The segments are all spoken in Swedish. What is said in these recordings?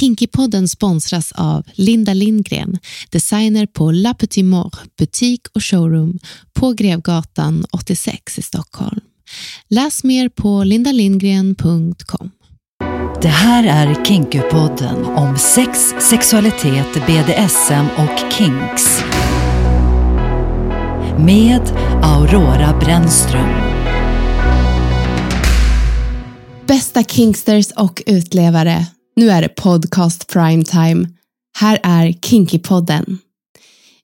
Kinkypodden sponsras av Linda Lindgren, designer på La Petite Mort, butik och showroom på Grevgatan 86 i Stockholm. Läs mer på lindalindgren.com. Det här är Kinkypodden om sex, sexualitet, BDSM och kinks. Med Aurora Brännström. Bästa kinksters och utlevare, nu är det podcast primetime. Här är Kinkypodden.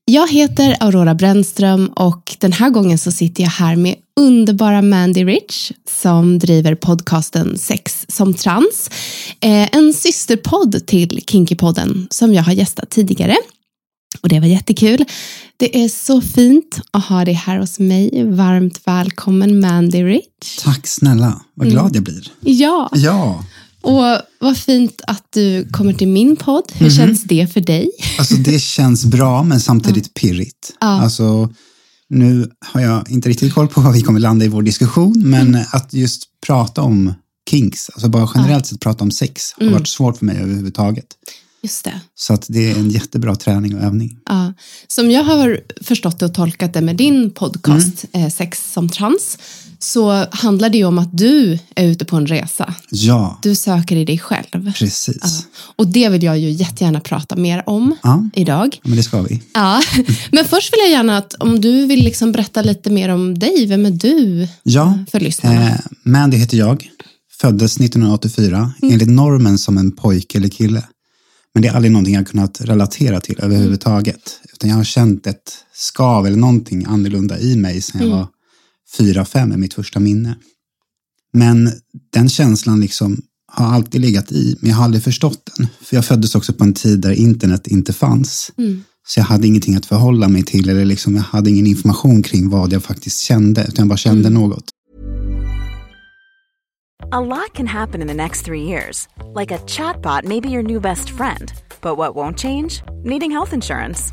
Jag heter Aurora Brännström och den här gången så sitter jag här med underbara Mandy Rich som driver podcasten Sex som trans. Eh, en systerpodd till Kinkypodden som jag har gästat tidigare. Och det var jättekul. Det är så fint att ha dig här hos mig. Varmt välkommen Mandy Rich. Tack snälla, vad glad jag blir. Ja, Ja, och vad fint att du kommer till min podd. Hur känns det för dig? alltså det känns bra men samtidigt pirrigt. Ja. Alltså, nu har jag inte riktigt koll på var vi kommer landa i vår diskussion, men att just prata om kinks, alltså bara generellt sett prata om sex, har varit svårt för mig överhuvudtaget. Just det. Så att det är en jättebra träning och övning. Ja. Som jag har förstått det och tolkat det med din podcast eh, Sex som trans så handlar det ju om att du är ute på en resa. Ja, Du söker i dig själv. precis. Ja. Och det vill jag ju jättegärna prata mer om Ja. idag. Men det ska vi. Ja. Men först vill jag gärna att om du vill liksom berätta lite mer om dig. Vem är du Ja, för lyssnarna? eh, Mandy heter jag. Föddes 1984, enligt normen som en pojke eller kille. Men det är aldrig någonting jag kunnat relatera till överhuvudtaget. Utan jag har känt ett skav eller någonting annorlunda i mig sedan jag var fyra, fem är mitt första minne. Men den känslan liksom har alltid legat i, men jag har aldrig förstått den. För jag föddes också på en tid där internet inte fanns. Så jag hade ingenting att förhålla mig till eller liksom, jag hade ingen information kring vad jag faktiskt kände, utan jag bara kände något. A lot can happen in the next three years. Like a chatbot may be your new best friend. But what won't change? Needing health insurance.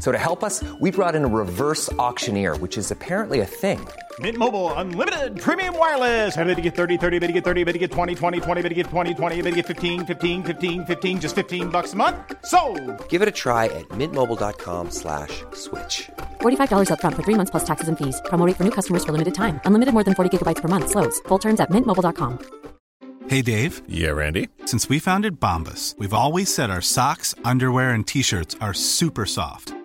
So to help us, we brought in a reverse auctioneer, which is apparently a thing. Mint Mobile unlimited premium wireless. Ready to get 30, 30, bit to get 30, bit to get 20, 20, 20, bit to get 20, 20, bit to get 15, 15, 15, 15 just 15 bucks a month. So, Give it a try at mintmobile.com slash switch. $45 upfront for three months plus taxes and fees. Promo rate for new customers for limited time. Unlimited more than 40 gigabytes per month. Slows. Full terms at mintmobile.com. Hey Dave, Yeah, Randy. since we founded Bombus, we've always said our socks, underwear, and t shirts are super soft.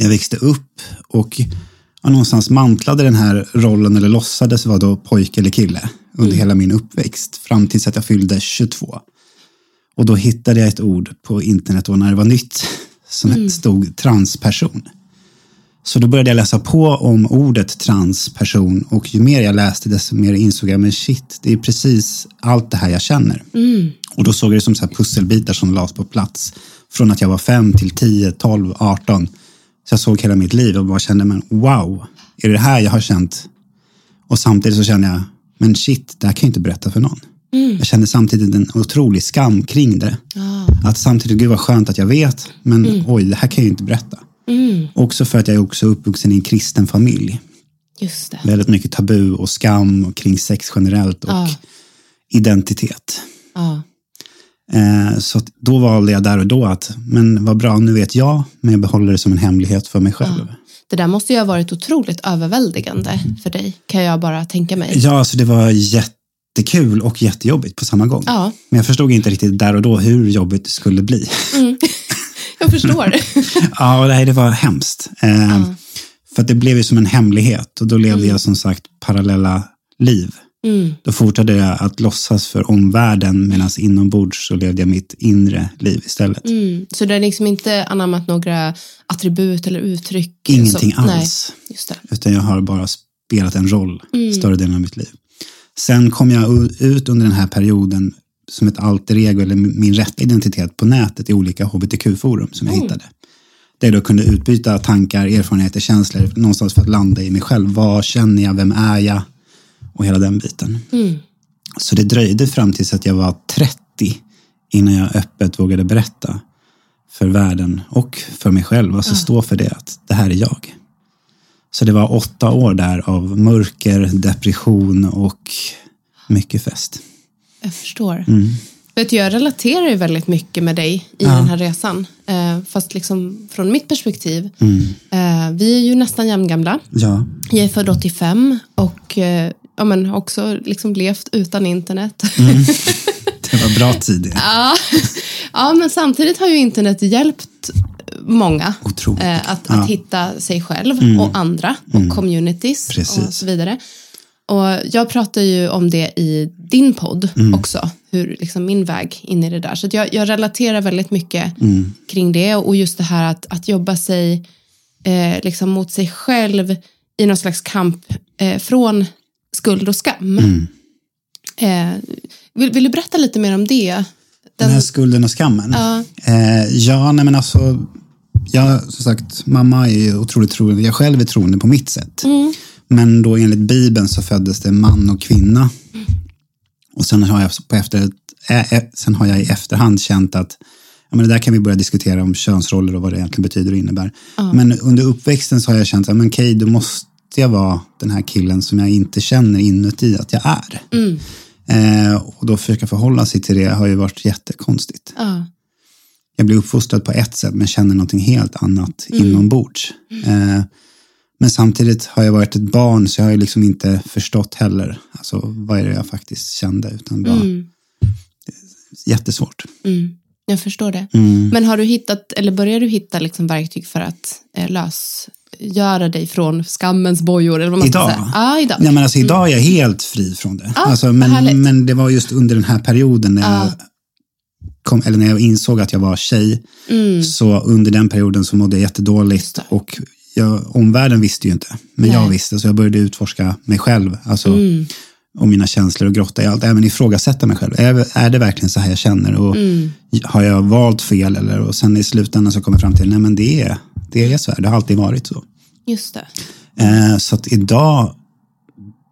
Jag växte upp och ja, någonstans mantlade den här rollen eller låtsades vara då pojke eller kille under hela min uppväxt fram tills att jag fyllde 22. Och då hittade jag ett ord på internet då när det var nytt som stod transperson. Så då började jag läsa på om ordet transperson och ju mer jag läste desto mer insåg jag men shit, det är precis allt det här jag känner. Och då såg jag det som så här pusselbitar som lades på plats. Från att jag var 5 till 10, 12, 18. Så jag såg hela mitt liv och bara kände, men wow, är det det här jag har känt? Och samtidigt så kände jag, men shit, det här kan jag inte berätta för någon. Jag kände samtidigt en otrolig skam kring det. Att samtidigt, gud vad skönt att jag vet, men oj, det här kan jag ju inte berätta. Också för att jag är också uppvuxen i en kristen familj. Just det. Väldigt mycket tabu och skam och kring sex generellt och Ja. identitet. Ja. Eh, så då valde jag där och då att, men vad bra, nu vet jag, men jag behåller det som en hemlighet för mig själv. Det där måste ju ha varit otroligt överväldigande för dig, kan jag bara tänka mig. Ja, alltså det var jättekul och jättejobbigt på samma gång. Ja. Men jag förstod inte riktigt där och då hur jobbigt det skulle bli. Jag förstår. ja, och det, här, det var hemskt. Eh, För att det blev ju som en hemlighet och då levde jag som sagt parallella liv. Då fortsatte jag att låtsas för omvärlden medan inombords så levde jag mitt inre liv istället. Mm. Så du har liksom inte anammat några attribut eller uttryck? Ingenting nej, alls. Just det. Utan jag har bara spelat en roll större delen av mitt liv. Sen kom jag ut under den här perioden som ett alter ego eller min rätta identitet på nätet i olika hbtq-forum som jag hittade. Där jag då kunde utbyta tankar, erfarenheter, känslor någonstans för att landa i mig själv. Vad känner jag? Vem är jag? Och hela den biten. Så det dröjde fram tills att jag var 30 innan jag öppet vågade berätta för världen och för mig själv, alltså stå för det, att det här är jag. Så det var åtta år där av mörker, depression och mycket fest. Jag förstår. Mm. Vet jag relaterar ju väldigt mycket med dig i den här resan. Eh, fast liksom från mitt perspektiv. Mm. Eh, vi är ju nästan jämngamla. Ja, Jag är född 85 och eh, ja, men också liksom levt utan internet. Mm. det var bra tid. ja. ja, men samtidigt har ju internet hjälpt många eh, att, Ja. Mm. att hitta sig själv och andra och communities och Precis. så vidare. Och jag pratar ju om det i din podd Mm. också, hur liksom min väg in i det där. Så jag, jag relaterar väldigt mycket Mm. kring det och just det här att, att jobba sig eh, liksom mot sig själv i någon slags kamp eh, från skuld och skam. Mm. Eh, vill, vill du berätta lite mer om det? Den här skulden och skammen. Ja. Eh, ja, nej men alltså, jag, som sagt, mamma är otroligt troende. Jag själv är troende på mitt sätt. Men då enligt Bibeln så föddes det man och kvinna. Och sen har jag, på efter, äh, sen har jag i efterhand känt att ja, men det där kan vi börja diskutera om könsroller och vad det egentligen betyder och innebär. Men under uppväxten så har jag känt att okej, då måste jag vara den här killen som jag inte känner inuti att jag är. Eh, och då försöka förhålla sig till det har ju varit jättekonstigt. Ja. Jag blir uppfostrad på ett sätt men känner någonting helt annat inombords. Eh, men samtidigt har jag varit ett barn så jag har ju liksom inte förstått heller alltså, vad är det jag faktiskt kände. Utan bara, Jättesvårt. Mm, jag förstår det. Mm. Men har du hittat, eller börjar du hitta liksom verktyg för att eh, lösgöra dig från skammens bojor? Eller vad man Idag? Säga? Ja, idag. Ja, men alltså, idag är jag helt fri från det. Ah, alltså, men, men det var just under den här perioden när jag, kom, eller när jag insåg att jag var tjej. Så under den perioden så mådde jag jättedåligt. Och jag, omvärlden visste ju inte, men jag Nej. visste. Så jag började utforska mig själv. Alltså, Mm. och mina känslor och grotta i allt. Även ifrågasätta mig själv. Är, är det verkligen så här jag känner? Och Mm. Har jag valt fel? Eller, och sen i slutändan så kommer jag fram till, nej men det är, det är så här. Det har alltid varit så. Just det. Eh, så att idag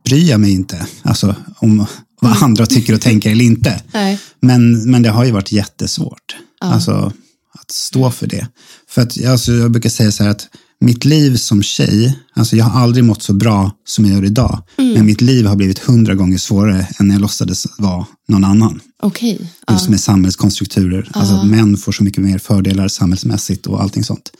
bryr jag mig inte alltså, om vad andra tycker och tänker eller inte. Nej. Men, men det har ju varit jättesvårt alltså, att stå för det. För att alltså, jag brukar säga så här att mitt liv som tjej, alltså jag har aldrig mått så bra som jag gör idag. Men mitt liv har blivit hundra gånger svårare än när jag låtsades vara någon annan. Okej. Just med samhällskonstrukturer. Alltså att män får så mycket mer fördelar samhällsmässigt och allting sånt.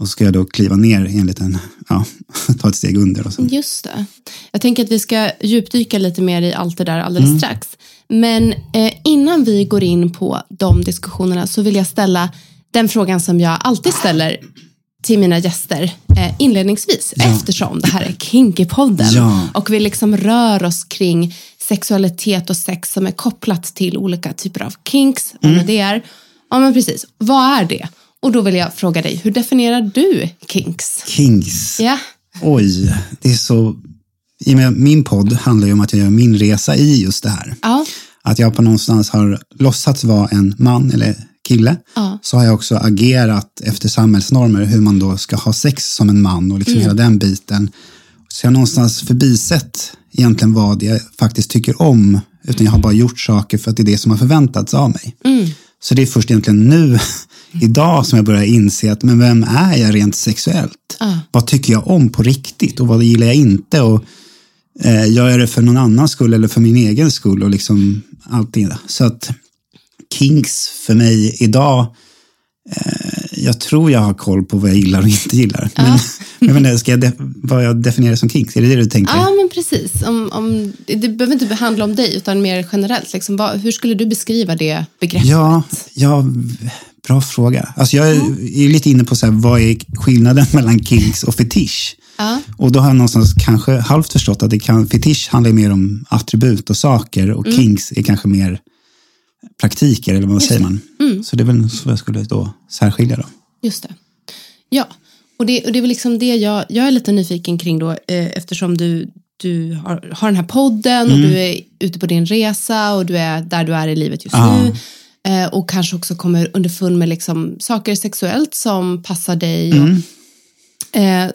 Och så ska jag då kliva ner enligt en, ja, ta ett steg under. Och så. Just det. Jag tänker att vi ska djupdyka lite mer i allt det där alldeles strax. Men eh, innan vi går in på de diskussionerna så vill jag ställa den frågan som jag alltid ställer till mina gäster eh, inledningsvis eftersom det här är Kinky-podden Ja. och vi liksom rör oss kring sexualitet och sex som är kopplat till olika typer av kinks, vad Mm. nu det är. Ja men precis, vad är det? Och då vill jag fråga dig, hur definierar du kinks? Kings. Ja, Oj, det är så... I min podd handlar ju om att jag gör min resa i just det här. ja, Att jag på någonstans har låtsats vara en man eller kille. Ja. Så har jag också agerat efter samhällsnormer hur man då ska ha sex som en man och liksom hela den biten. Så jag har någonstans förbisett egentligen vad jag faktiskt tycker om. Utan jag har bara gjort saker för att det är det som har förväntats av mig. Så det är först egentligen nu, idag, som jag börjar inse att men vem är jag rent sexuellt? Vad tycker jag om på riktigt och vad gillar jag inte? Och eh, Gör jag det för någon annans skull eller för min egen skull? Och liksom allting. Så att Kinks för mig idag Jag tror jag har koll på vad jag gillar och inte gillar. Men, men men ska jag vad jag definierar som kinks, är det det du tänker? Ja, men precis. Om, om, det behöver inte handla om dig, utan mer generellt. Liksom, vad, hur skulle du beskriva det begreppet? Ja, ja, bra fråga. Alltså jag är, är lite inne på så här, vad är skillnaden mellan kinks och fetisch? Ja. Och då har jag någonstans kanske halvt förstått att det kan, fetisch handlar mer om attribut och saker och Mm. kinks är kanske mer praktiker, eller vad säger man? Mm. Så det är väl så jag skulle då särskilja då. Just det. Ja, och det, och det är väl liksom det jag, jag är lite nyfiken kring då, eh, eftersom du, du har, har den här podden och Mm. du är ute på din resa och du är där du är i livet just Ja. nu. Eh, och kanske också kommer underfund med liksom saker sexuellt som passar dig. Mm. Och, eh,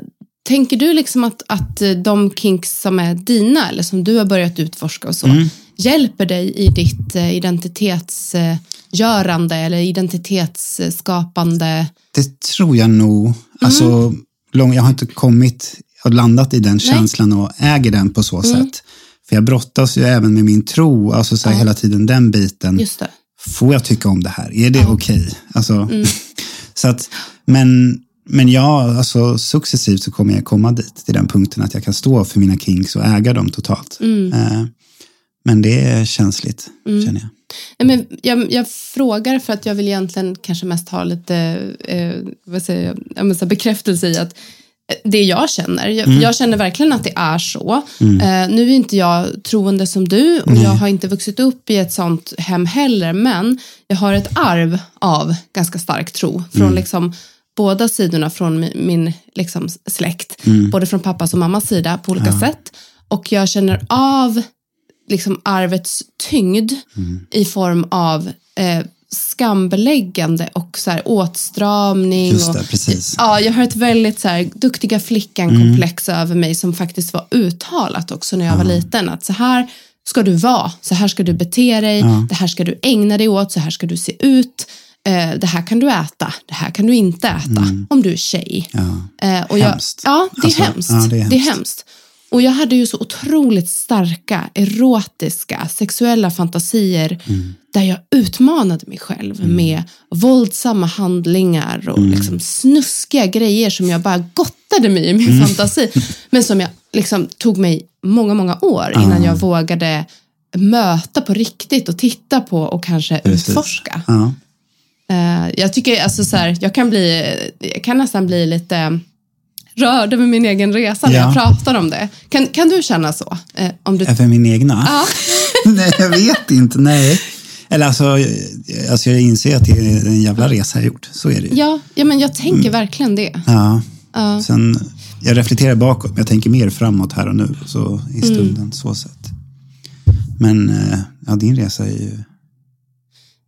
tänker du liksom att, att de kinks som är dina eller som du har börjat utforska och så Mm. hjälper dig i ditt eh, identitetsgörande eller identitetsskapande? Det tror jag nog. Alltså, Mm. lång, jag har inte kommit och landat i den känslan och äger den på så Mm. sätt. För jag brottas ju även med min tro, alltså så här, hela tiden den biten. Just det. Får jag tycka om det här? Är det okej? Alltså, Mm. så att, men, men ja, alltså, successivt så kommer jag komma dit, till den punkten att jag kan stå för mina kinks och äga dem totalt. Mm. Eh, men det är känsligt, känner jag. Nej, men jag, jag frågar för att jag vill egentligen kanske mest ha lite eh, vad säger jag, ja, här bekräftelse i att eh, det jag känner, jag, Mm. jag känner verkligen att det är så. Eh, nu är inte jag troende som du och jag har inte vuxit upp i ett sånt hem heller, men jag har ett arv av ganska stark tro från Mm. liksom båda sidorna från min, min liksom, släkt, Mm. både från pappas och mammas sida på olika sätt. Och jag känner av liksom arvets tyngd Mm. i form av eh, skambeläggande och så här, åtstramning. Just och, det, precis. Ja, jag har ett väldigt så här, duktiga flickan-komplex över mig som faktiskt var uttalat också när jag var liten. Att så här ska du vara, så här ska du bete dig, det här ska du ägna dig åt, så här ska du se ut. Eh, det här kan du äta, det här kan du inte äta om du är tjej. Ja. Eh, och jag, Hemskt. ja, det är, Alltså, hemskt. ja, det är Det är hemskt. Och jag hade ju så otroligt starka, erotiska, sexuella fantasier Mm. där jag utmanade mig själv med våldsamma handlingar och Mm. liksom snuskiga grejer som jag bara gottade mig i min Mm. fantasi. Men som jag liksom tog mig många, många år innan jag vågade möta på riktigt och titta på och kanske Precis. utforska. Eh, jag tycker alltså så här, jag kan bli, jag kan nästan bli lite rörd över min egen resa när Ja. jag pratar om det. Kan, kan du känna så? Eh, om du, Även min egna? nej, jag vet inte. Nej. Eller alltså, jag- alltså, jag inser att det är en jävla resa jag gjort. Så är det ju. ja, ja, men jag tänker verkligen det. Ja. Sen, jag reflekterar bakåt, men jag tänker mer framåt här och nu. Så i stunden, så sätt. Men eh, ja, din resa är ju...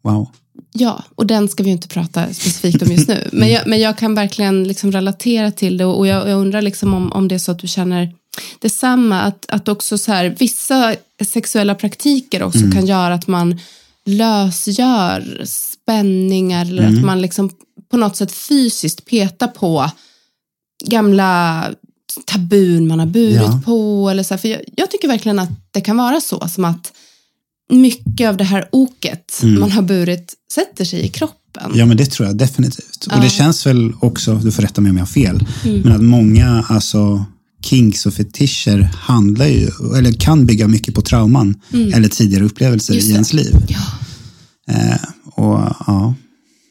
Wow. Ja, och den ska vi ju inte prata specifikt om just nu. Men jag, men jag kan verkligen liksom relatera till det och jag, jag undrar liksom om, om det är så att du känner detsamma. Att, att också så här, vissa sexuella praktiker också kan göra att man lösgör spänningar eller att man liksom på något sätt fysiskt petar på gamla tabun man har burit Ja. på. Eller så här. För jag, jag tycker verkligen att det kan vara så, som att mycket av det här oket man har burit sätter sig i kroppen. Ja, men det tror jag definitivt. Och det känns väl också, du får rätta mig om jag har fel, Mm. men att många alltså, kinks och fetischer handlar ju, eller kan bygga mycket på trauman eller tidigare upplevelser Mm. I ens liv. Ja. Eh, och ja,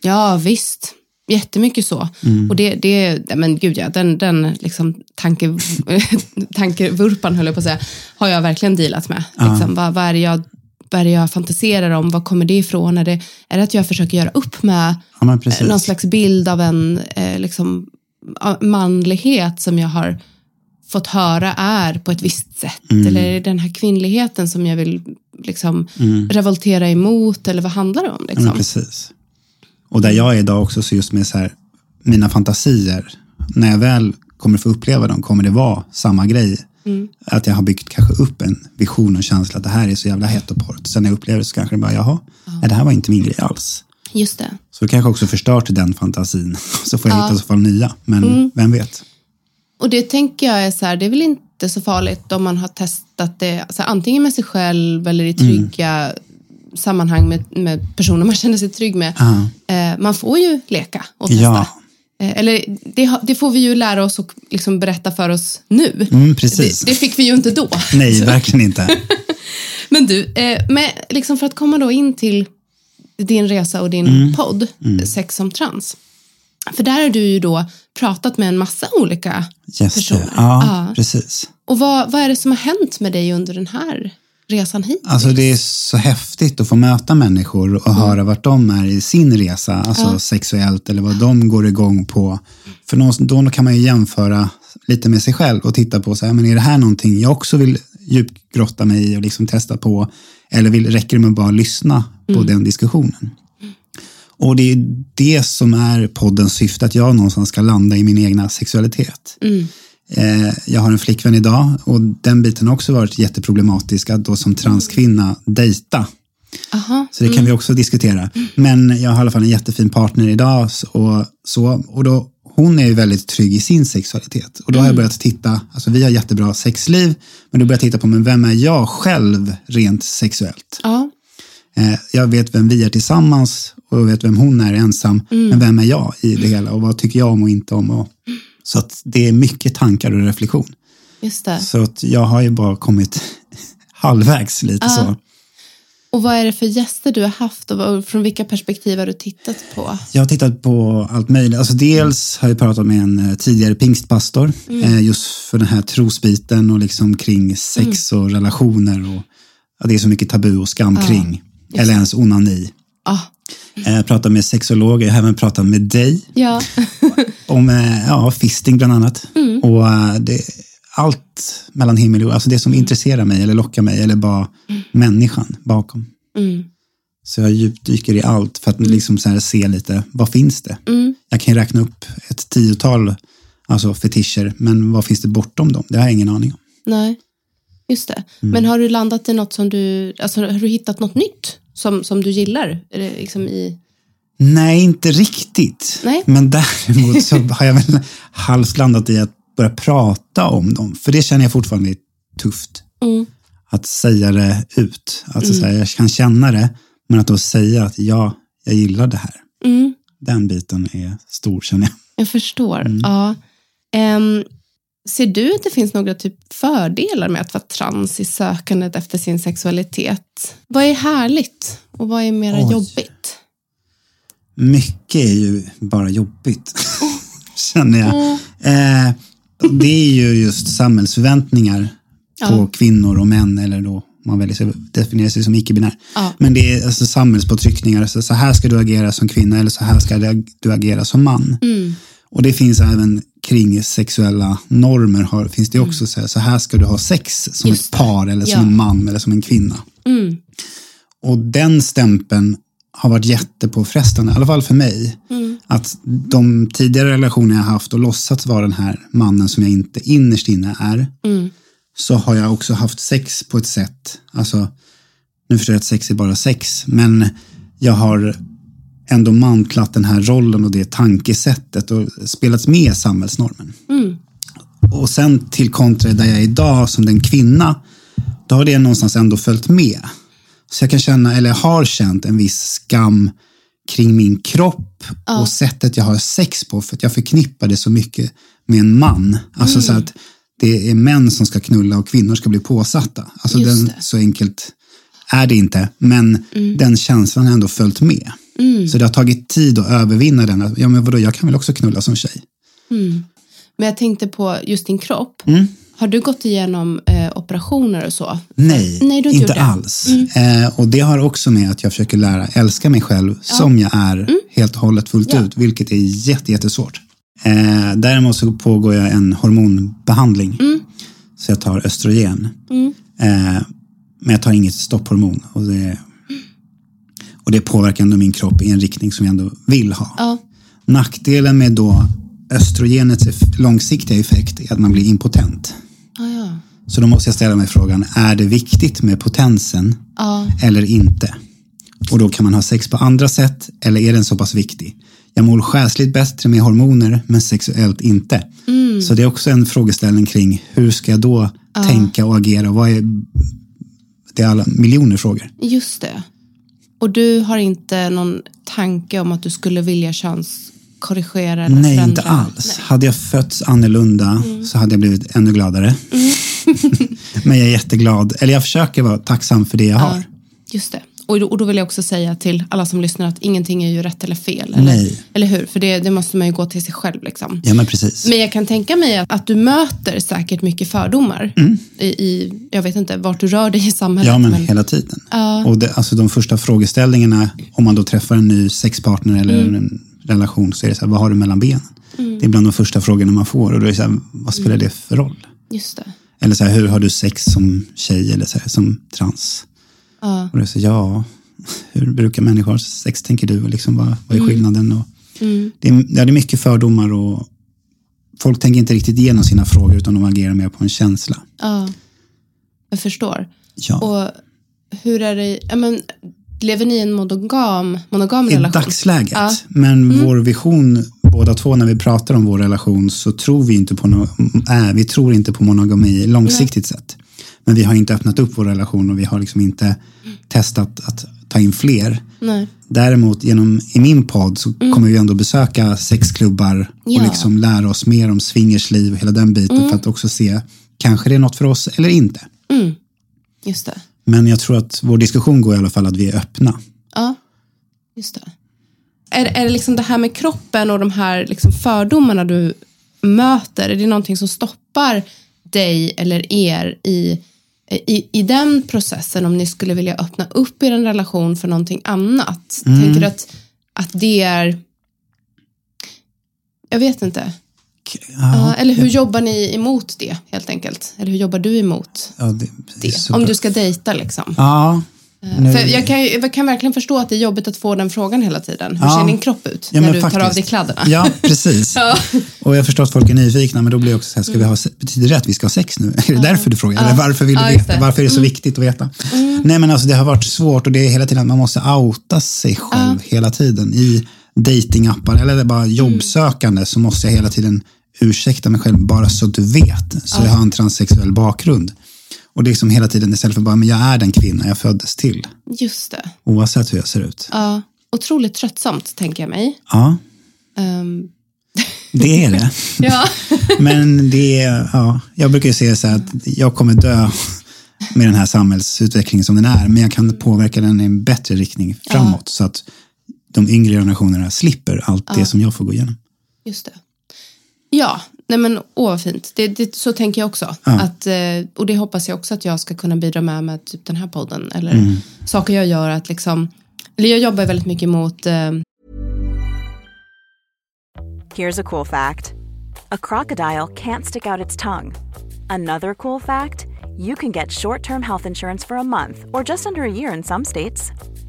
Ja, visst. Jättemycket så. Och det, det, ja, men gud ja, den, den liksom tanke, tankevurpan höll jag på att säga, har jag verkligen dealat med. Liksom, vad, vad, är det jag, vad det jag fantiserar om? Var kommer det ifrån? Är det, är det att jag försöker göra upp med ja eh, någon slags bild av en eh, liksom, ja, manlighet som jag har fått höra är på ett visst sätt? Eller är det den här kvinnligheten som jag vill liksom, revoltera emot? Eller vad handlar det om? Ja, Liksom? men precis. Och där jag är idag också, så just med så här, mina fantasier, när jag väl kommer få uppleva dem kommer det vara samma grej. Mm. Att jag har byggt kanske upp en vision och känsla att det här är så jävla hett och porrt. Sen när jag upplever det så kanske det bara, jaha, nej, det här var inte min grej alls. Just det. Så det kanske också förstört den fantasin. Så får jag hitta i så fall nya, men Mm. vem vet. Och det tänker jag är så här, det är väl inte så farligt om man har testat det, alltså antingen med sig själv eller i trygga sammanhang med, med personer man känner sig trygg med. Ja. Eh, man får ju leka och testa. Ja. Eh, eller det, det får vi ju lära oss och liksom berätta för oss nu. Mm, precis. Det, det fick vi ju inte då. Nej, verkligen inte. Men du, eh, med, liksom för att komma då in till din resa och din Mm. podd, Sex som trans. För där har du ju då pratat med en massa olika Just personer. Ja, Ja. precis. Och vad, vad är det som har hänt med dig under den här resan hit? Alltså det är så häftigt att få möta människor och höra vart de är i sin resa, alltså sexuellt eller vad de går igång på. För då kan man ju jämföra lite med sig själv och titta på så här, men är det här någonting jag också vill djupgrotta mig i och liksom testa på? Eller vill, räcker det med att bara lyssna på den diskussionen? Och det är det som är poddens syfte, att jag någonstans ska landa i min egna sexualitet. Eh, jag har en flickvän idag och den biten har också varit jätteproblematisk att då som transkvinna dejta. Aha. Så det kan vi också diskutera. Men jag har i alla fall en jättefin partner idag och så. Och då, hon är ju väldigt trygg i sin sexualitet. Och då har jag börjat titta, alltså vi har jättebra sexliv, men då börjar jag titta på, men vem är jag själv rent sexuellt? Ja. Eh, jag vet vem vi är tillsammans och jag vet vem hon är ensam. Men vem är jag i det hela och vad tycker jag om och inte om? Och, så att det är mycket tankar och reflektion. Just det. Så att jag har ju bara kommit halvvägs lite så. Och vad är det för gäster du har haft och från vilka perspektiv har du tittat på? Jag har tittat på allt möjligt. Alltså dels har jag pratat med en eh, tidigare pingstpastor eh, just för den här trosbiten och liksom kring sex och relationer och ja, det är så mycket tabu och skam kring. Eller ens onani. Ah. Eh, Jag pratar med sexologer, jag har även pratat med dig Ja. om ja, fisting bland annat. Och eh, det, allt mellan himmel och jord, alltså det som intresserar mig eller lockar mig eller bara människan bakom. Mm. Så jag djupdyker i allt för att liksom så här se lite, vad finns det? Mm. Jag kan ju räkna upp ett tiotal alltså fetischer, men vad finns det bortom dem? Det har jag ingen aning om. Nej, just det. Mm. Men har du landat i något som du, alltså har du hittat något nytt som, som du gillar? Liksom i, Nej, inte riktigt. Nej. Men däremot så har jag väl halvt landat i att börja prata om dem, för det känner jag fortfarande är tufft. Mm. Att säga det ut. Alltså så här, jag kan känna det, men att då säga att ja, jag gillar det här. mm, Den biten är stor känner jag. jag förstår. Mm. Ja. Ehm, ser du att det finns några typ fördelar med att vara trans i sökandet efter sin sexualitet? Vad är härligt och vad är mera Oj. jobbigt? Mycket är ju bara jobbigt, känner jag. Eh, det är ju just samhällsförväntningar på kvinnor och män, eller då man väljer sig, definierar sig som icke-binär. Ja. Men det är alltså samhällspåtryckningar, så, så här ska du agera som kvinna eller så här ska du agera som man. Mm. Och det finns även kring sexuella normer, har, finns det också så här, så här ska du ha sex som Mm. Just ett par eller som Ja. en man eller som en kvinna. Mm. Och den stämpeln har varit jättepåfrestande, i alla fall för mig. Mm. Att de tidigare relationer jag haft och låtsats vara den här mannen som jag inte innerst inne är, Mm. så har jag också haft sex på ett sätt, alltså, nu förstår jag att sex är bara sex, men jag har ändå mantlat den här rollen och det tankesättet och spelats med samhällsnormen. Mm. Och sen till kontra där jag är idag som den kvinna, då har det någonstans ändå följt med. Så jag kan känna, eller har känt en viss skam kring min kropp och sättet jag har sex på för att jag förknippar det så mycket med en man. Alltså så att det är män som ska knulla och kvinnor ska bli påsatta. Alltså den, så enkelt är det inte, men den känslan har ändå följt med. Så det har tagit tid att övervinna den. Ja, men vadå, jag kan väl också knulla som tjej. Men jag tänkte på just din kropp. Mm. Har du gått igenom eh, operationer och så? Nej, Nej, inte det. Mm. alls. Eh, och det har också med att jag försöker lära älska mig själv som jag är helt och hållet fullt Mm. Ja. ut, vilket är jätte, jättesvårt. Eh, däremot så pågår jag en hormonbehandling. Mm. Så jag tar östrogen. Eh, men jag tar inget stopphormon. Och det, och det påverkar ändå min kropp i en riktning som jag ändå vill ha. Ja. Nackdelen med då östrogenets långsiktiga effekt är att man blir impotent. Ja. Så då måste jag ställa mig frågan, är det viktigt med potensen Ja. eller inte? Och då kan man ha sex på andra sätt eller är den så pass viktig? Jag mår själsligt bättre med hormoner men sexuellt inte. Så det är också en frågeställning kring hur ska jag då tänka och agera? Vad är, det är alla miljoner frågor. Just det. Och du har inte någon tanke om att du skulle vilja könskorrigera eller Nej, förändra? inte alls. Hade jag fötts annorlunda så hade jag blivit ännu gladare. Men jag är jätteglad, eller jag försöker vara tacksam för det jag har. Just det. Och då, och då vill jag också säga till alla som lyssnar att ingenting är ju rätt eller fel. Eller, Nej. eller hur? För det, det måste man ju gå till sig själv. Liksom. Ja, men precis. Men jag kan tänka mig att, att du möter säkert mycket fördomar i, i, jag vet inte, vart du rör dig i samhället. Mm. Ja, men hela tiden. Och det, alltså de första frågeställningarna, om man då träffar en ny sexpartner eller Mm. en relation, så är det så här, vad har du mellan benen? Det är bland de första frågorna man får och då är det så här, vad spelar det för roll? Just det. Eller så här, hur har du sex som tjej eller så här, som trans? Ja. Och är så, ja, hur brukar människor ha sex tänker du? Och liksom, vad, vad är Mm. skillnaden? Och det, är, ja, det är mycket fördomar och folk tänker inte riktigt igenom sina frågor utan de agerar mer på en känsla. Ja, jag förstår. Ja. Och hur är det, ja, men, lever ni i en monogam, monogam I relation? dagsläget. Ja. Mm. Men vår vision, båda två när vi pratar om vår relation så tror vi inte på, no, äh, vi tror inte på monogami långsiktigt sett. Men vi har inte öppnat upp vår relation och vi har liksom inte testat att ta in fler. Nej. Däremot genom, i min podd så kommer vi ändå besöka sexklubbar och Mm. Ja. liksom lära oss mer om swingersliv och hela den biten Mm. för att också se, kanske det är något för oss eller inte. Just det. Men jag tror att vår diskussion går i alla fall att vi är öppna. Ja, just det. Är, är det liksom det här med kroppen och de här liksom fördomarna du möter, är det någonting som stoppar dig eller er i, i, i den processen om ni skulle vilja öppna upp er en relation för någonting annat? Tänker du att, att det är... Jag vet inte. Ja, eller hur jobbar ni emot det helt enkelt? Eller hur jobbar du emot Ja, det, det? Om du ska dejta liksom. Ja. Nu- För jag, kan, jag kan verkligen förstå att det är jobbigt att få den frågan hela tiden. Hur Ja. ser din kropp ut Ja, när du tar av faktiskt. dig kläderna? Ja, precis. Och jag förstår att folk är nyfikna, men då blir det också så här, ska vi ha, betyder det att vi ska ha sex nu? Är det därför du frågar? Eller varför vill du Ja, veta? det. Mm. Varför är det så viktigt att veta? Nej, men alltså det har varit svårt och det är hela tiden att man måste outa sig själv hela tiden. I datingappar eller bara Mm. jobbsökande så måste jag hela tiden ursäkta mig själv bara så att du vet. Så jag har en transsexuell bakgrund. Och det är liksom hela tiden istället för bara, men jag är den kvinna jag föddes till. Just det. Oavsett hur jag ser ut. Ja, otroligt tröttsamt, tänker jag mig. Ja, Ehm, det är det. ja. Men det är, ja, jag brukar ju säga så här att jag kommer dö med den här samhällsutvecklingen som den är, men jag kan påverka den i en bättre riktning framåt så att de yngre generationerna slipper allt det som jag får gå igenom. Just det. Ja, nej men åh vad fint. Det, det, så tänker jag också. Ja. Att, eh, och det hoppas jag också att jag ska kunna bidra med med typ den här podden. Eller Mm. saker jag gör att liksom, eller jag jobbar väldigt mycket mot eh, Here's a cool fact a crocodile can't stick out its tongue. Another cool fact you can get short term health insurance for a month or just under a year in some states.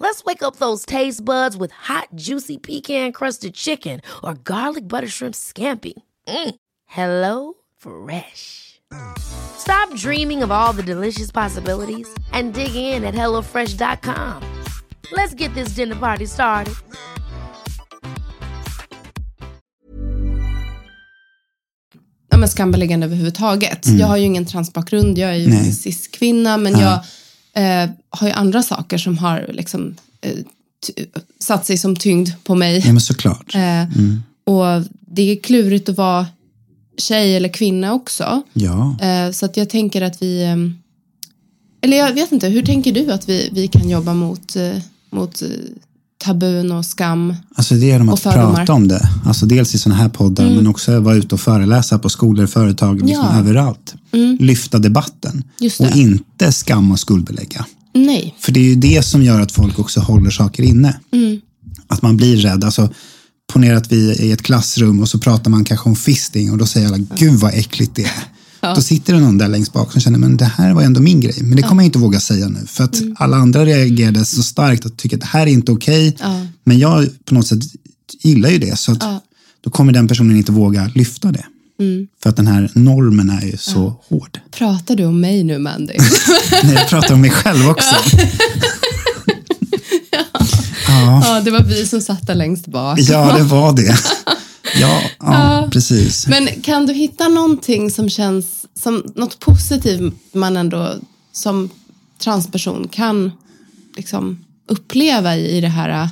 Let's wake up those taste buds with hot, juicy pecan crusted chicken or garlic butter shrimp scampi. Mm. Hello Fresh. Stop dreaming of all the delicious possibilities and dig in at HelloFresh.com. Let's get this dinner party started. ja, men skambeläggande överhuvudtaget. Jag har ju ingen transbakgrund, jag är ju Nej. cis-kvinna, men jag eh, har ju andra saker som har liksom, eh, satt sig som tyngd på mig. Ja, men såklart. Eh, Och det är klurigt att vara tjej eller kvinna också. Ja. Eh, så att jag tänker att vi, eh, eller jag vet inte, hur tänker du att vi, vi kan jobba mot, mot tabun och skam? Alltså det är de Och att fördomar. prata om det. Alltså dels i sådana här poddar, men också vara ute och föreläsa på skolor, företag, liksom Ja. överallt. Lyfta debatten. Just det. Och inte skam och skuldbelägga. Nej. För det är ju det som gör att folk också håller saker inne. Att man blir rädd. Alltså, ponera att vi är i ett klassrum och så pratar man kanske om fisting och då säger alla, gud vad äckligt det är. Då sitter det någon där längst bak som känner, men det här var ändå min grej. Men det kommer jag inte våga säga nu. För att Mm. alla andra reagerade så starkt och tycker att det här är inte okej. Ja. Men jag på något sätt gillar ju det. Så att Ja. då kommer den personen inte våga lyfta det. Mm. För att den här normen är ju så hård. Pratar du om mig nu, Mandy? Nej, jag pratar om mig själv också. Ja, ja, det var vi som satt där längst bak. ja det var det. Ja, ja, precis. Men kan du hitta någonting som känns som något positivt man ändå som transperson kan liksom uppleva i, i det här äh,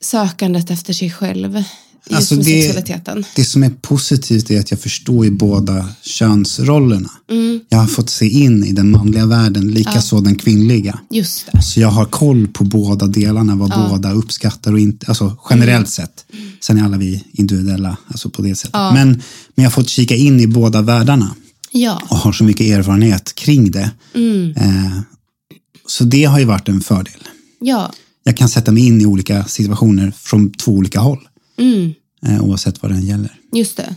sökandet efter sig själv? Just Alltså, med det- sexualiteten. Det som är positivt är att jag förstår ju båda könsrollerna. Mm. Jag har fått se in i den manliga världen, likaså den kvinnliga. Just det. Så jag har koll på båda delarna, vad båda uppskattar och inte, alltså generellt Mm. sett. Sen är alla vi individuella, alltså på det sättet. Men, men jag har fått kika in i båda världarna Ja. och har så mycket erfarenhet kring det. Mm. Eh, så det har ju varit en fördel. Ja. Jag kan sätta mig in i olika situationer från två olika håll, Mm. eh, oavsett vad den gäller. Just det.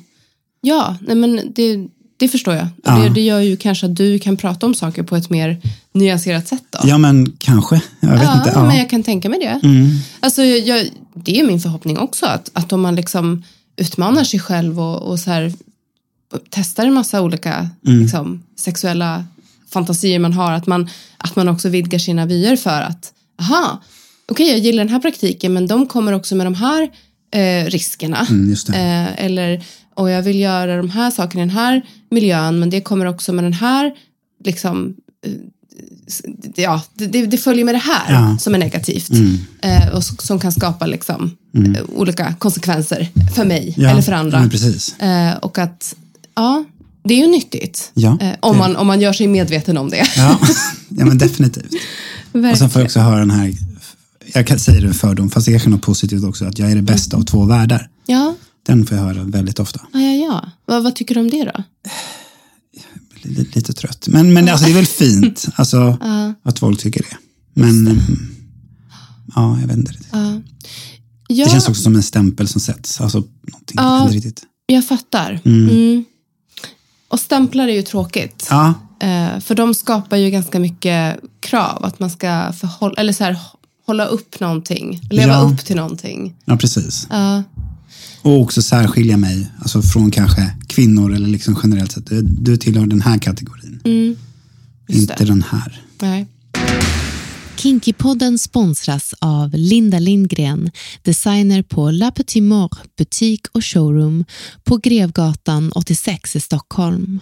Ja, nej men det, det förstår jag. Ja. det, det gör ju kanske att du kan prata om saker på ett mer nyanserat sätt då. Ja, men kanske. Jag vet ja, inte. Ja. men jag kan tänka mig det. Mm. Alltså, jag, det är min förhoppning också, att, att om man liksom utmanar sig själv och, och så här, testar en massa olika Mm. liksom, sexuella fantasier man har, att man, att man också vidgar sina vyer för att, aha, okej jag gillar den här praktiken, men de kommer också med de här eh, riskerna. Mm. Eh, eller, och jag vill göra de här sakerna i den här miljön, men det kommer också med den här, liksom, eh, ja, det, det följer med det här Ja. som är negativt. Mm. Eh, och som kan skapa liksom, eh, olika konsekvenser för mig Ja, eller för andra. och att, ja, det är ju nyttigt. Ja, om, man, om man gör sig medveten om det. Ja, ja men definitivt. Och sen får jag också höra den här, jag kan säga det en fördom, fast det är kanske något positivt också, att jag är det bästa av två världar. Ja, Den får jag höra väldigt ofta. ja, ja. ja. Vad, vad tycker du om det då? Lite, lite trött. Men, men alltså, det är väl fint alltså, att folk tycker det. Men mm, ja, jag vet inte riktigt. Ja. Ja, Det känns också som en stämpel som sätts. Alltså, någonting, jag inte riktigt. jag fattar. Mm. Och stämplar är ju tråkigt. Ja, Eh, för de skapar ju ganska mycket krav. Att man ska förhålla, eller så här, hålla upp någonting. Leva Ja. upp till någonting. ja, precis. Ja. Och också särskilja mig alltså från kanske kvinnor eller liksom generellt sett. Du, du tillhör den här kategorin. Mm. inte det. den här. Nej. Kinkypodden sponsras av Linda Lindgren, designer på La Petit Mort butik och showroom på Grevgatan 86 i Stockholm.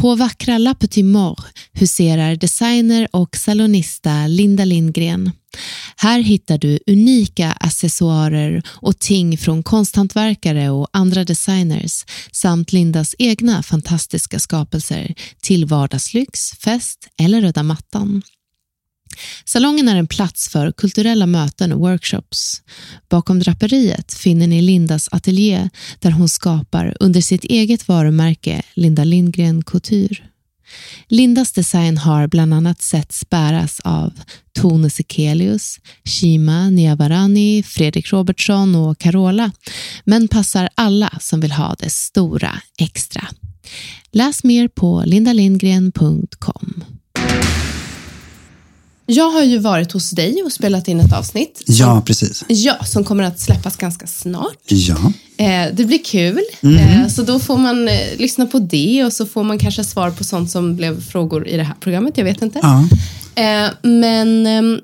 På vackra La Petit Mort huserar designer och salonista Linda Lindgren. Här hittar du unika accessoarer och ting från konsthantverkare och andra designers samt Lindas egna fantastiska skapelser till vardagslyx, fest eller röda mattan. Salongen är en plats för kulturella möten och workshops. Bakom draperiet finner ni Lindas ateljé där hon skapar under sitt eget varumärke Linda Lindgren Couture. Lindas design har bland annat setts bäras av Tone Sekelius, Shima Niavarani, Fredrik Robertsson och Carola, men passar alla som vill ha det stora extra. Läs mer på lindalindgren.com. Jag har ju varit hos dig och spelat in ett avsnitt. Ja, precis. Ja, som kommer att släppas ganska snart. Ja, Eh, det blir kul. Eh, så då får man eh, lyssna på det och så får man kanske svar på sånt som blev frågor i det här programmet. Jag vet inte. ja. Men ehm,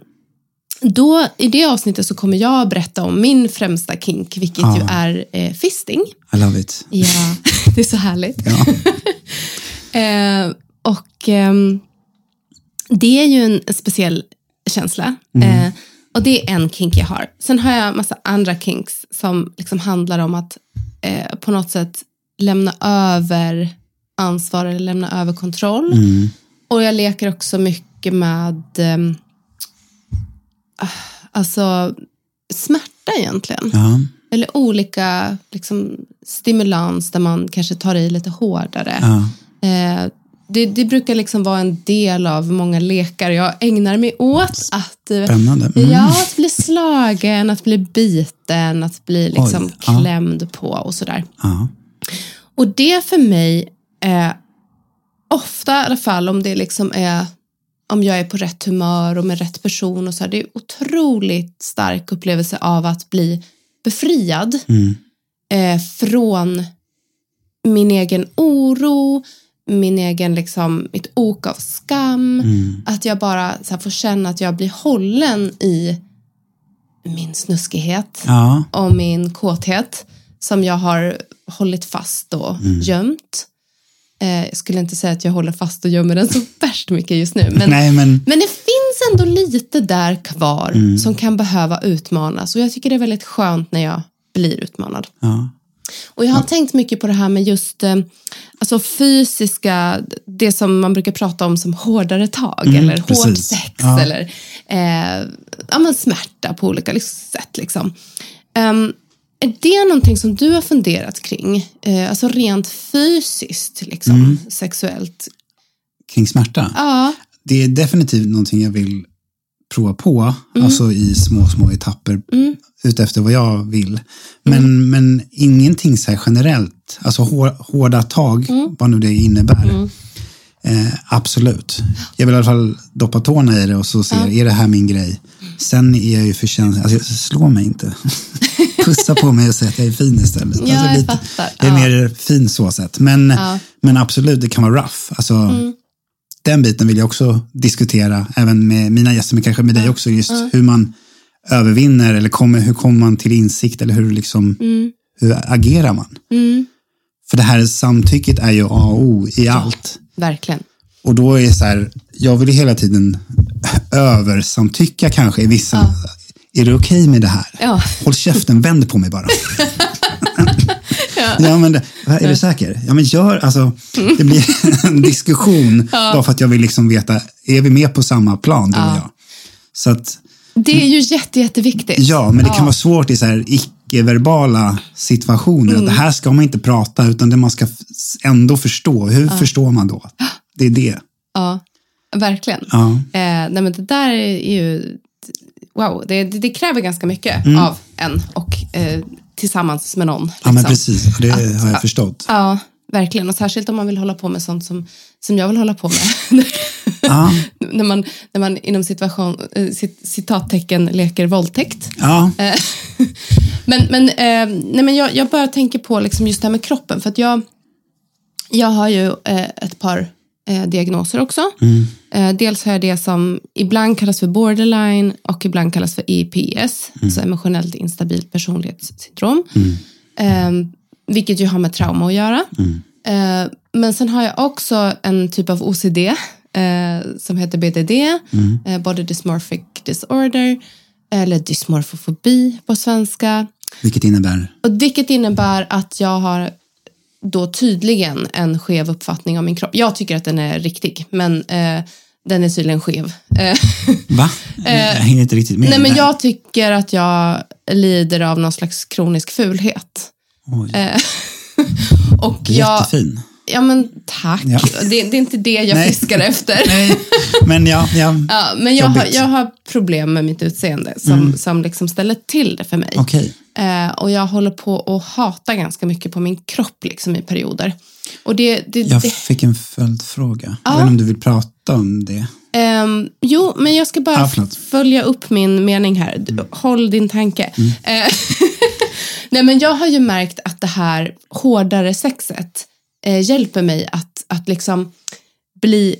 då, i det avsnittet så kommer jag berätta om min främsta kink, vilket Ja. ju är fisting. I love it. Ja, det är så härligt. Ja. Och ehm, det är ju en speciell känsla. Mm. Eh, och det är en kink jag har. Sen har jag massa andra kinks som liksom handlar om att eh, på något sätt lämna över ansvar eller lämna över kontroll. Mm. Och jag leker också mycket med ah, alltså smärta egentligen. Ja, Eller olika liksom, stimulans där man kanske tar i lite hårdare. ja. Eh, det, det brukar liksom vara en del av många lekar jag ägnar mig åt. Att, eh, Spännande. Mm. Ja, att bli slagen, att bli biten, att bli liksom Oj, ja. klämd på och sådär. Ja. Och det för mig Eh, ofta i alla fall om det liksom är om jag är på rätt humör och med rätt person och så här, det är otroligt stark upplevelse av att bli befriad eh, från min egen oro, min egen liksom, mitt ok av skam. Att jag bara så här, får känna att jag blir hållen i min snuskighet Ja. och min kåthet som jag har hållit fast och gömt. Eh, jag skulle inte säga att jag håller fast och gömmer den så värst mycket just nu. Men, Nej, men men det finns ändå lite där kvar som kan behöva utmanas. Och jag tycker det är väldigt skönt när jag blir utmanad. ja. Och jag har tänkt mycket på det här med just eh, alltså fysiska, det som man brukar prata om som hårdare tag eller hårt precis. sex Ja. eller eh, ja, men smärta på olika sätt. Liksom. Ehm, är det någonting som du har funderat kring? Eh, alltså rent fysiskt, liksom, sexuellt? kring smärta. Ja, Det är definitivt någonting jag vill prova på, Mm. alltså i små, små etapper utefter vad jag vill. Men, Mm. men ingenting så här generellt, alltså hår, hårda tag, Mm. vad nu det innebär. Eh, absolut. Jag vill i alla fall doppa tårna i det och så se, är det här min grej? Sen är jag ju för känslig, alltså slå mig inte. Pussa på mig och säg att jag är fin istället. Ja, alltså, jag fattar. Jag är Ja. mer fin så sett. Men, Ja. men absolut, det kan vara rough. Alltså, Mm. Den biten vill jag också diskutera, även med mina gäster, men kanske med dig också, just hur man övervinner eller kommer, hur kommer man till insikt eller hur, liksom, Mm. hur agerar man? För det här samtycket är ju A och O i allt. verkligen. Och då är det så här, jag vill hela tiden översamtycka kanske i vissa. Är det okej med det här? Ja. Håll käften, vänd på mig bara. ja. men är du säker? Ja, men gör, alltså, det blir en diskussion bara för att jag vill liksom veta, är vi med på samma plan, du och jag? Så att, Det är ju jätte, jätteviktigt. ja, men det kan vara svårt i så här icke-verbala situationer. Att det här ska man inte prata, utan det man ska ändå förstå. Hur förstår man då? Det är det. Ja, verkligen. Ja. Eh, nej, men det där är ju... Wow, det, det, det kräver ganska mycket av en och eh, tillsammans med någon. Mm. Ja, men liksom. precis. Det har jag förstått. Ja, verkligen. Och särskilt om man vill hålla på med sånt som, som jag vill hålla på med. Ja, när, man, när man inom situation, eh, cit, citattecken leker våldtäkt. ja, Eh, men men, eh, nej, men jag, jag bara tänker på liksom just det här med kroppen. För att jag, jag har ju ett par eh, diagnoser också. Eh, dels har jag det som ibland kallas för borderline och ibland kallas för EPS, alltså emotionellt instabilt personlighetssyndrom. Eh, vilket ju har med trauma att göra. Eh, men sen har jag också en typ av OCD som heter BDD, eh, Body Dysmorphic Disorder, eller dysmorfofobi på svenska. vilket innebär? Och vilket innebär att jag har då tydligen en skev uppfattning om min kropp. Jag tycker att den är riktig, men eh, den är tydligen skev. Eh, Va? jag hänger inte riktigt med. nej, men jag tycker att jag lider av någon slags kronisk fulhet. Oj, Eh, och jag, jättefin. ja men tack. Ja. Det, det är inte det jag Nej. fiskar efter. Nej, men ja, ja. Ja, men jag har, jag har problem med mitt utseende som, som liksom ställer till det för mig. okej. Eh, och jag håller på att hata ganska mycket på min kropp liksom, i perioder. Och det, det, Jag det, fick en följdfråga. Ja. Jag vet inte om du vill prata om det. ehm, jo, men jag ska bara förlåt. följa upp min mening här. Du, Håll din tanke. Eh, Nej, men jag har ju märkt att det här hårdare sexet eh, hjälper mig att, att liksom bli,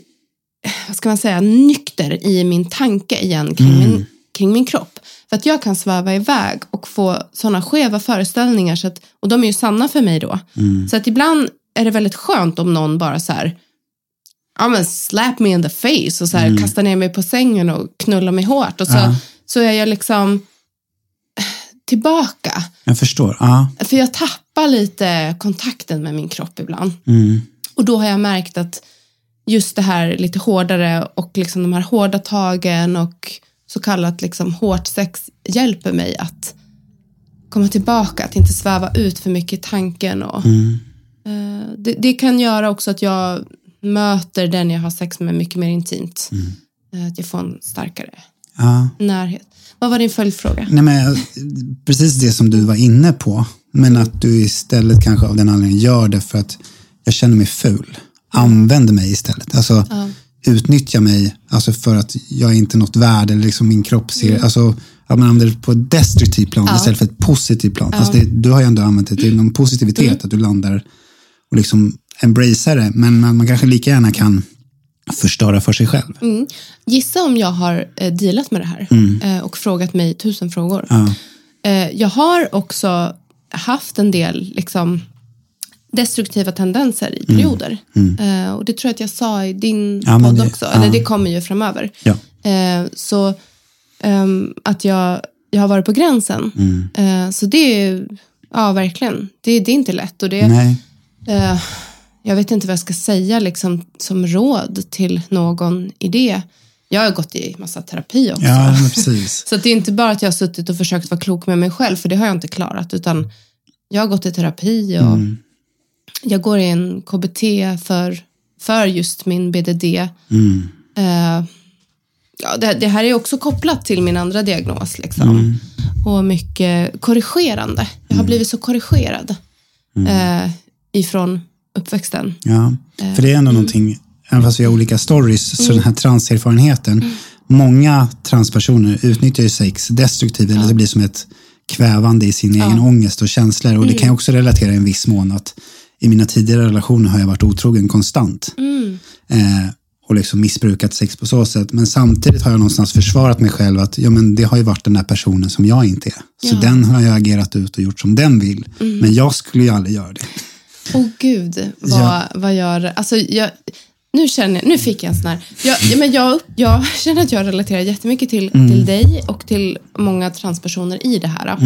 eh, vad ska man säga, nykter i min tanke igen kring, min, kring min kropp. För att jag kan sväva iväg och få sådana skeva föreställningar, så att, och de är ju sanna för mig då. Så att ibland är det väldigt skönt om någon bara så här, ja men slap me in the face och så här, kastar ner mig på sängen och knullar mig hårt. Och så, Ja. så är jag liksom eh, tillbaka. Jag förstår. Ja. För jag tappar lite kontakten med min kropp ibland. Mm. Och då har jag märkt att just det här lite hårdare och liksom de här hårda tagen och så kallat liksom hårt sex hjälper mig att komma tillbaka, att inte sväva ut för mycket i tanken. Och, eh, det, det kan göra också att jag möter den jag har sex med mycket mer intimt. Eh, att jag får en starkare Ja. närhet. Vad var din följdfråga? Nej, men, precis det som du var inne på. Men att du istället kanske av den anledningen gör det för att jag känner mig ful. Använder mig istället. Alltså, Ja. Utnyttja mig alltså för att jag är inte något värde eller liksom min kropp ser, Mm. alltså att man använder det på ett destruktivt plan Ja. istället för ett positivt plan. Ja. Alltså det, du har ju ändå använt det till någon positivitet, Mm. att du landar och liksom embracear det, men man, man kanske lika gärna kan förstöra för sig själv. Mm. Gissa om jag har eh, dealat med det här Mm. eh, och frågat mig tusen frågor. Ja. Eh, jag har också haft en del liksom, destruktiva tendenser i perioder. Eh, och det tror jag att jag sa i din Mm. Ja, podd det- också. ja. Eller det kommer ju framöver. Ja. Eh, så ehm, att jag, jag har varit på gränsen. Mm. Eh, så det är, ja verkligen, det, det är inte lätt. Och det. Eh, jag vet inte vad jag ska säga liksom, som råd till någon i det. Jag har gått i massa terapi också. Ja, precis. Så det är inte bara att jag har suttit och försökt vara klok med mig själv, för det har jag inte klarat, utan jag har gått i terapi och Mm. Jag går i en KBT för, för just min BDD. Mm. Eh, ja, det, det här är också kopplat till min andra diagnos. Liksom. Mm. Och mycket korrigerande. Jag har blivit så korrigerad eh, ifrån uppväxten. Ja, Eh, för det är ändå någonting, även fast vi har olika stories, så den här transerfarenheten, många transpersoner utnyttjar ju sex destruktivt, eller det blir som ett kvävande i sin egen ångest och känslor. Och det kan jag också relatera i en viss mån att i mina tidigare relationer har jag varit otrogen konstant. Eh, och liksom missbrukat sex på så sätt. Men samtidigt har jag någonstans försvarat mig själv att ja, men det har ju varit den där personen som jag inte är. Så Ja. den har jag agerat ut och gjort som den vill. Men jag skulle ju aldrig göra det. Åh gud, vad, Ja. vad gör... Alltså, jag, nu, känner jag, nu fick jag en sån här... Jag, ja, men jag, jag känner att jag relaterar jättemycket till, till dig och till många transpersoner i det här.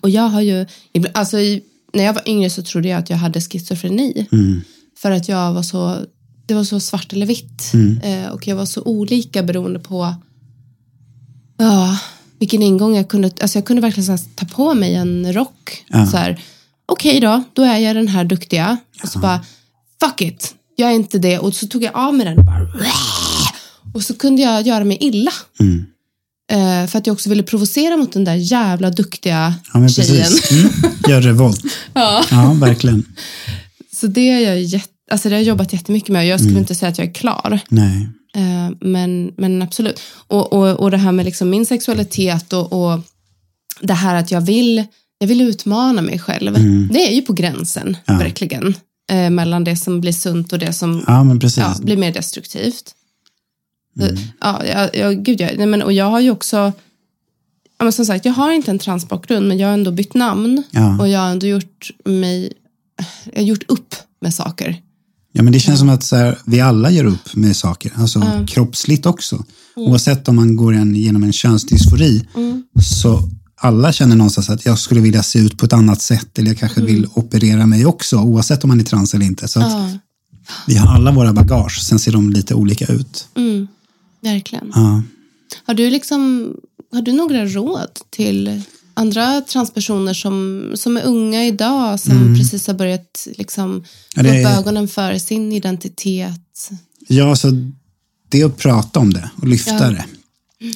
Och jag har ju... Alltså, när jag var yngre så trodde jag att jag hade schizofreni. För att jag var så... Det var så svart eller vitt. Eh, och jag var så olika beroende på ja, vilken ingång jag kunde... Alltså jag kunde verkligen så ta på mig en rock. Så här, Okej då, då är jag den här duktiga. Och så bara, fuck it, jag är inte det. Och så tog jag av mig den bara... Och så kunde jag göra mig illa. Eh, för att jag också ville provocera mot den där jävla duktiga Ja, tjejen. Mm. Gör revolt. Ja. Ja, verkligen. Så det, är jag jätte, alltså det har jag jobbat jättemycket med. Och jag skulle inte säga att jag är klar. Nej. Eh, men, men absolut. Och, och, och det här med liksom min sexualitet och, och det här att jag vill, jag vill utmana mig själv. Det är ju på gränsen, Ja. verkligen. Eh, mellan det som blir sunt och det som ja, blir mer destruktivt. Så, Ja, jag, jag, gud, jag, nej, men, och jag har ju också, ja, men som sagt, jag har inte en transbakgrund, men jag har ändå bytt namn. Ja. Och jag har ändå gjort mig, jag har gjort upp med saker. Ja, men det känns som att så här, vi alla gör upp med saker, alltså kroppsligt också. Oavsett om man går en, genom en könsdysfori, så alla känner någonstans att jag skulle vilja se ut på ett annat sätt eller jag kanske vill operera mig också, oavsett om man är trans eller inte. Så att Ja, vi har alla våra bagage, sen ser de lite olika ut. Verkligen. Ja. Har du, liksom, har du några råd till andra transpersoner som, som är unga idag, som precis har börjat liksom, Mm. Ja, det upp ögonen för sin identitet? Ja, så det är att prata om det och lyfta Ja. det.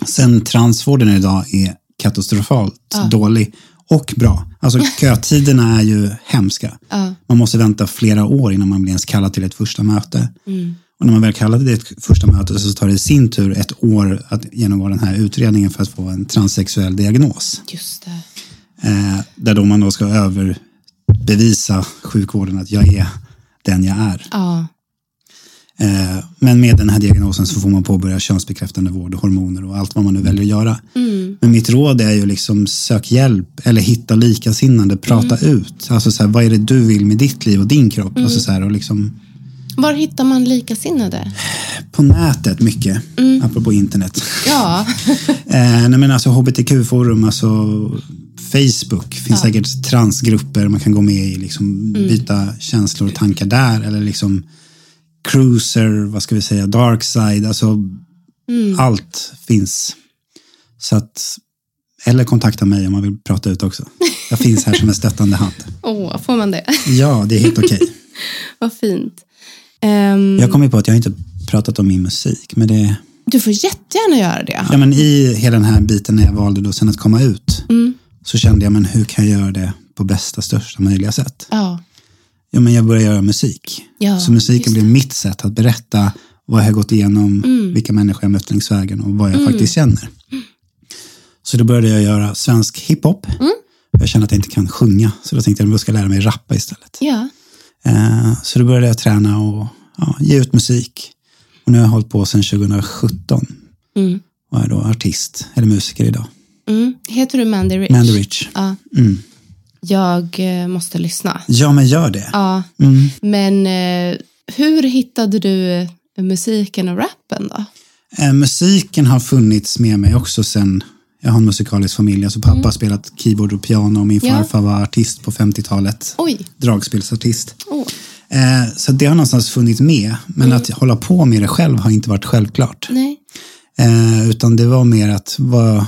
Sen transvården idag är katastrofalt dålig och bra. Alltså kötiderna är ju hemska. Ja. Man måste vänta flera år innan man blir ens kallad till ett första möte. Mm. Och när man väl kallar till ett första möte så tar det i sin tur ett år att genomgå den här utredningen för att få en transsexuell diagnos. Just det. Eh, där då man då ska överbevisa sjukvården att jag är den jag är. Ja. Eh, Men med den här diagnosen så får man påbörja könsbekräftande vård och hormoner och allt vad man nu väljer att göra. Men mitt råd är ju liksom sök hjälp eller hitta likasinnande, prata ut. Alltså så här, vad är det du vill med ditt liv och din kropp? Alltså så här, och liksom, Var hittar man likasinnade? på nätet mycket, apropå internet. Ja. Eh, nej men alltså hbtq-forum, alltså Facebook, finns säkert transgrupper man kan gå med i, liksom byta känslor och tankar där. Eller liksom cruiser, vad ska vi säga, dark side, alltså allt finns. Så att, eller kontakta mig om man vill prata ut också. Jag finns här som en stöttande hand. Åh, får man det? Ja, det är helt okej. Vad fint. Ehm, Jag kommer på att jag inte pratat om min musik, men det Du får jättegärna göra det. Ja, men I hela den här biten när jag valde då sen att komma ut så kände jag, men hur kan jag göra det på bästa, största möjliga sätt? Ja. Ja, men jag började göra musik. Ja, så musiken blev mitt sätt att berätta vad jag har gått igenom, Mm. vilka människor jag mött längs vägen och vad jag faktiskt känner. Så då började jag göra svensk hiphop. Mm. Jag kände att jag inte kan sjunga, så då tänkte jag att jag ska lära mig rappa istället. Ja. Eh, så då började jag träna och ja, ge ut musik. Och nu har jag hållit på sedan 2017 Mm. och är då artist, eller musiker idag. Mm. Heter du Mandy Rich? Mandy Rich. Ja. Mm. Jag eh, måste lyssna. Ja, men gör det. Ja. Mm. Men eh, hur hittade du eh, musiken och rappen då? Eh, musiken har funnits med mig också sen jag har en musikalisk familj. Alltså pappa har spelat keyboard och piano och min Mm. Ja. farfar var artist på 50-talet. Oj. Dragspelsartist. Åh. Eh, så det har någonstans funnits med. Men att hålla på med det själv har inte varit självklart. Eh, utan det var mer att vad,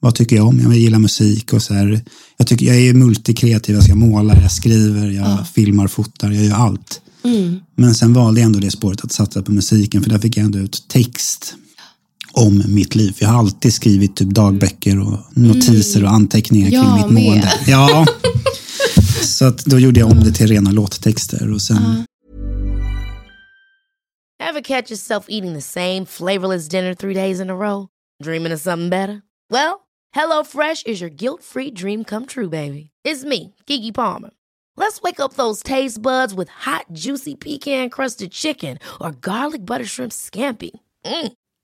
vad tycker jag om? Jag gillar musik och så här. Jag, tycker, jag är multikreativ. Jag ska måla, jag skriver, jag filmar, fotar, jag gör allt. Mm. Men sen valde jag ändå det spåret att satsa på musiken för där fick jag ändå ut text om mitt liv. Jag har alltid skrivit typ dagböcker och notiser och anteckningar kring Jag mitt med. mående. Ja. Så att då gjorde jag om det till rena låttexter och sen Ever catch yourself eating the same flavorless dinner three days in a row? Dreaming of something better? Well, HelloFresh is your guilt free dream come true, baby. It's me, Gigi Palmer. Let's wake up those taste buds with hot, juicy pecan crusted chicken or garlic butter shrimp scampi. Mm.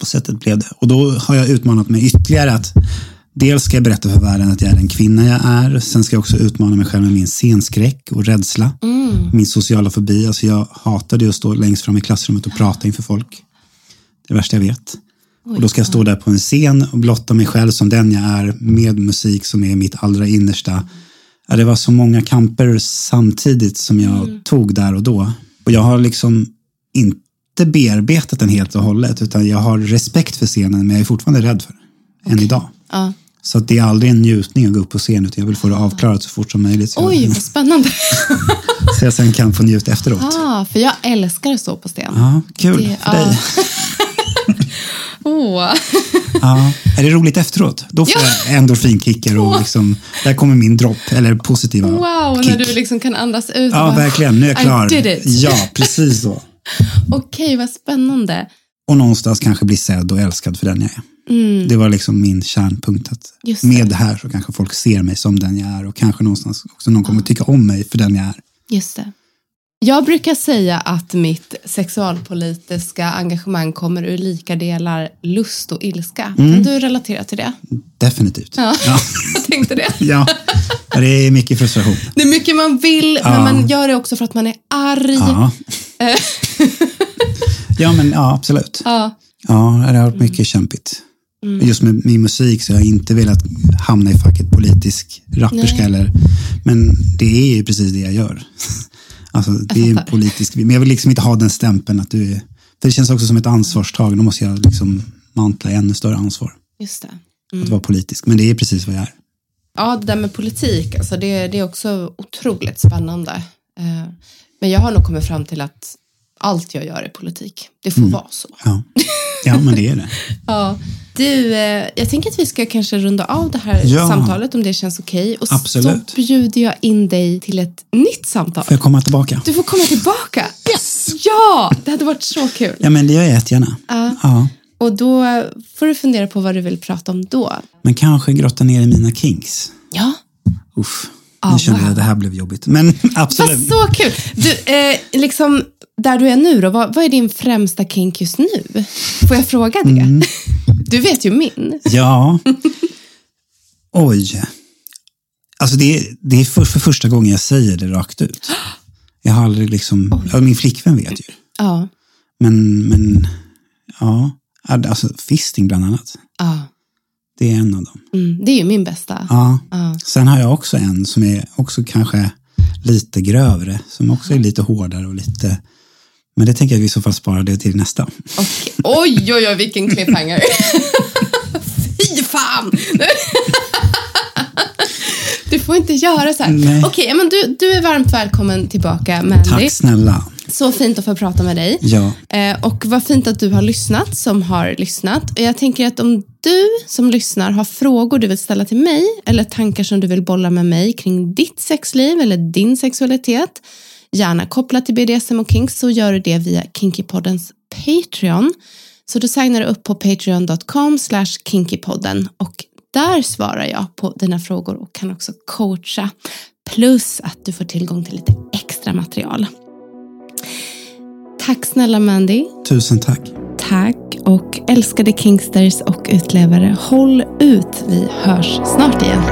På sättet blev det. Och då har jag utmanat mig ytterligare att dels ska jag berätta för världen att jag är den kvinna jag är. Sen ska jag också utmana mig själv med min scenskräck och rädsla. Min sociala fobi. Alltså jag hatade att stå längst fram i klassrummet och prata inför folk. Det är det värsta jag vet. och då ska jag stå där på en scen och blotta mig själv som den jag är med musik som är mitt allra innersta. Ja, det var så många kamper samtidigt som jag tog där och då. Och jag har liksom inte bearbetat den helt och hållet utan jag har respekt för scenen men jag är fortfarande rädd för den. Än idag. Ja. Så att det är aldrig en njutning att gå upp på scen utan jag vill få det avklarat så fort som möjligt. Så, Oj, vad spännande. så jag sen kan få njuta efteråt. ah, för jag älskar att stå på scen. Ja, kul Det- för dig. Åh. Ja. Är det roligt efteråt? Då får jag endorfinkickar och liksom, där kommer min dropp, eller positiva Wow, kick. när du liksom kan andas ut. Ja, bara, verkligen. Nu är jag klar. I did it. Ja, precis så. Okej, vad spännande. Och någonstans kanske bli sedd och älskad för den jag är. Det var liksom min kärnpunkt. Att Mm. Med det här så kanske folk ser mig som den jag är och kanske någonstans också någon kommer tycka om mig för den jag är. Just det. Jag brukar säga att mitt sexualpolitiska engagemang kommer ur lika delar lust och ilska. Kan du relatera till det? Definitivt. Ja, Ja. jag tänkte det. Ja. Det är mycket frustration. Det är mycket man vill, men Ja. man gör det också för att man är arg. Ja. ja, men ja, absolut. Ja. Ja, det har varit mycket kämpigt. Just med min musik så har jag inte velat hamna i facket politisk rapperska Nej. eller, men det är ju precis det jag gör. Alltså, det är en politisk, men jag vill liksom inte ha den stämpeln att du är, för det känns också som ett ansvarstag, då måste jag liksom mantla ännu större ansvar Just det. att vara politisk, men det är precis vad jag är. Ja, det där med politik, alltså det, det är också otroligt spännande. Men jag har nog kommit fram till att allt jag gör är politik. Det får vara så. Ja. ja, men det är det. Ja. Du, eh, jag tänker att vi ska kanske runda av det här Ja. samtalet om det känns okej. Och Absolut. så bjuder jag in dig till ett nytt samtal. Får jag komma tillbaka? Du får komma tillbaka. Yes! Ja, det hade varit så kul. Ja, men det gör jag jättegärna. Ja. Ja. Och då får du fundera på vad du vill prata om då. Men kanske grotta ner i mina kinks. Ja. Uff, Ja, nu kände jag wow. att det här blev jobbigt. Men absolut. Vad så kul! Du, eh, liksom, där du är nu då, vad, vad är din främsta kink just nu? Får jag fråga det? Mm. Du vet ju min. Ja. Oj. Alltså det, är- det är för, för första gången jag säger det rakt ut. Jag har aldrig liksom, ja, min flickvän vet ju. Ja. Men, men ja, alltså fisting bland annat. ja. Det är en av dem. Mm, det är ju min bästa. Ja. Ja. Sen har jag också en som är också kanske lite grövre, som också är lite hårdare och lite... Men det tänker jag att vi i så fall sparar det till nästa. Okej. Oj, oj, oj, vilken cliffhanger. Fy fan! Du får inte göra så här. Okej, men du, du är varmt välkommen tillbaka, Mandy. Tack snälla. Så fint att få prata med dig. Ja. Eh, och vad fint att du har lyssnat, som har lyssnat. Och jag tänker att om du som lyssnar har frågor du vill ställa till mig eller tankar som du vill bolla med mig kring ditt sexliv eller din sexualitet, gärna kopplat till BDSM och kinks, så gör du det via Kinkypoddens Patreon. Så då signar du upp på patreon.com slash kinkypodden och där svarar jag på dina frågor och kan också coacha. Plus att du får tillgång till lite extra material. Tack snälla Mandy. Tusen tack. Tack och älskade Kingsters och utlevare. Håll ut. Vi hörs snart igen.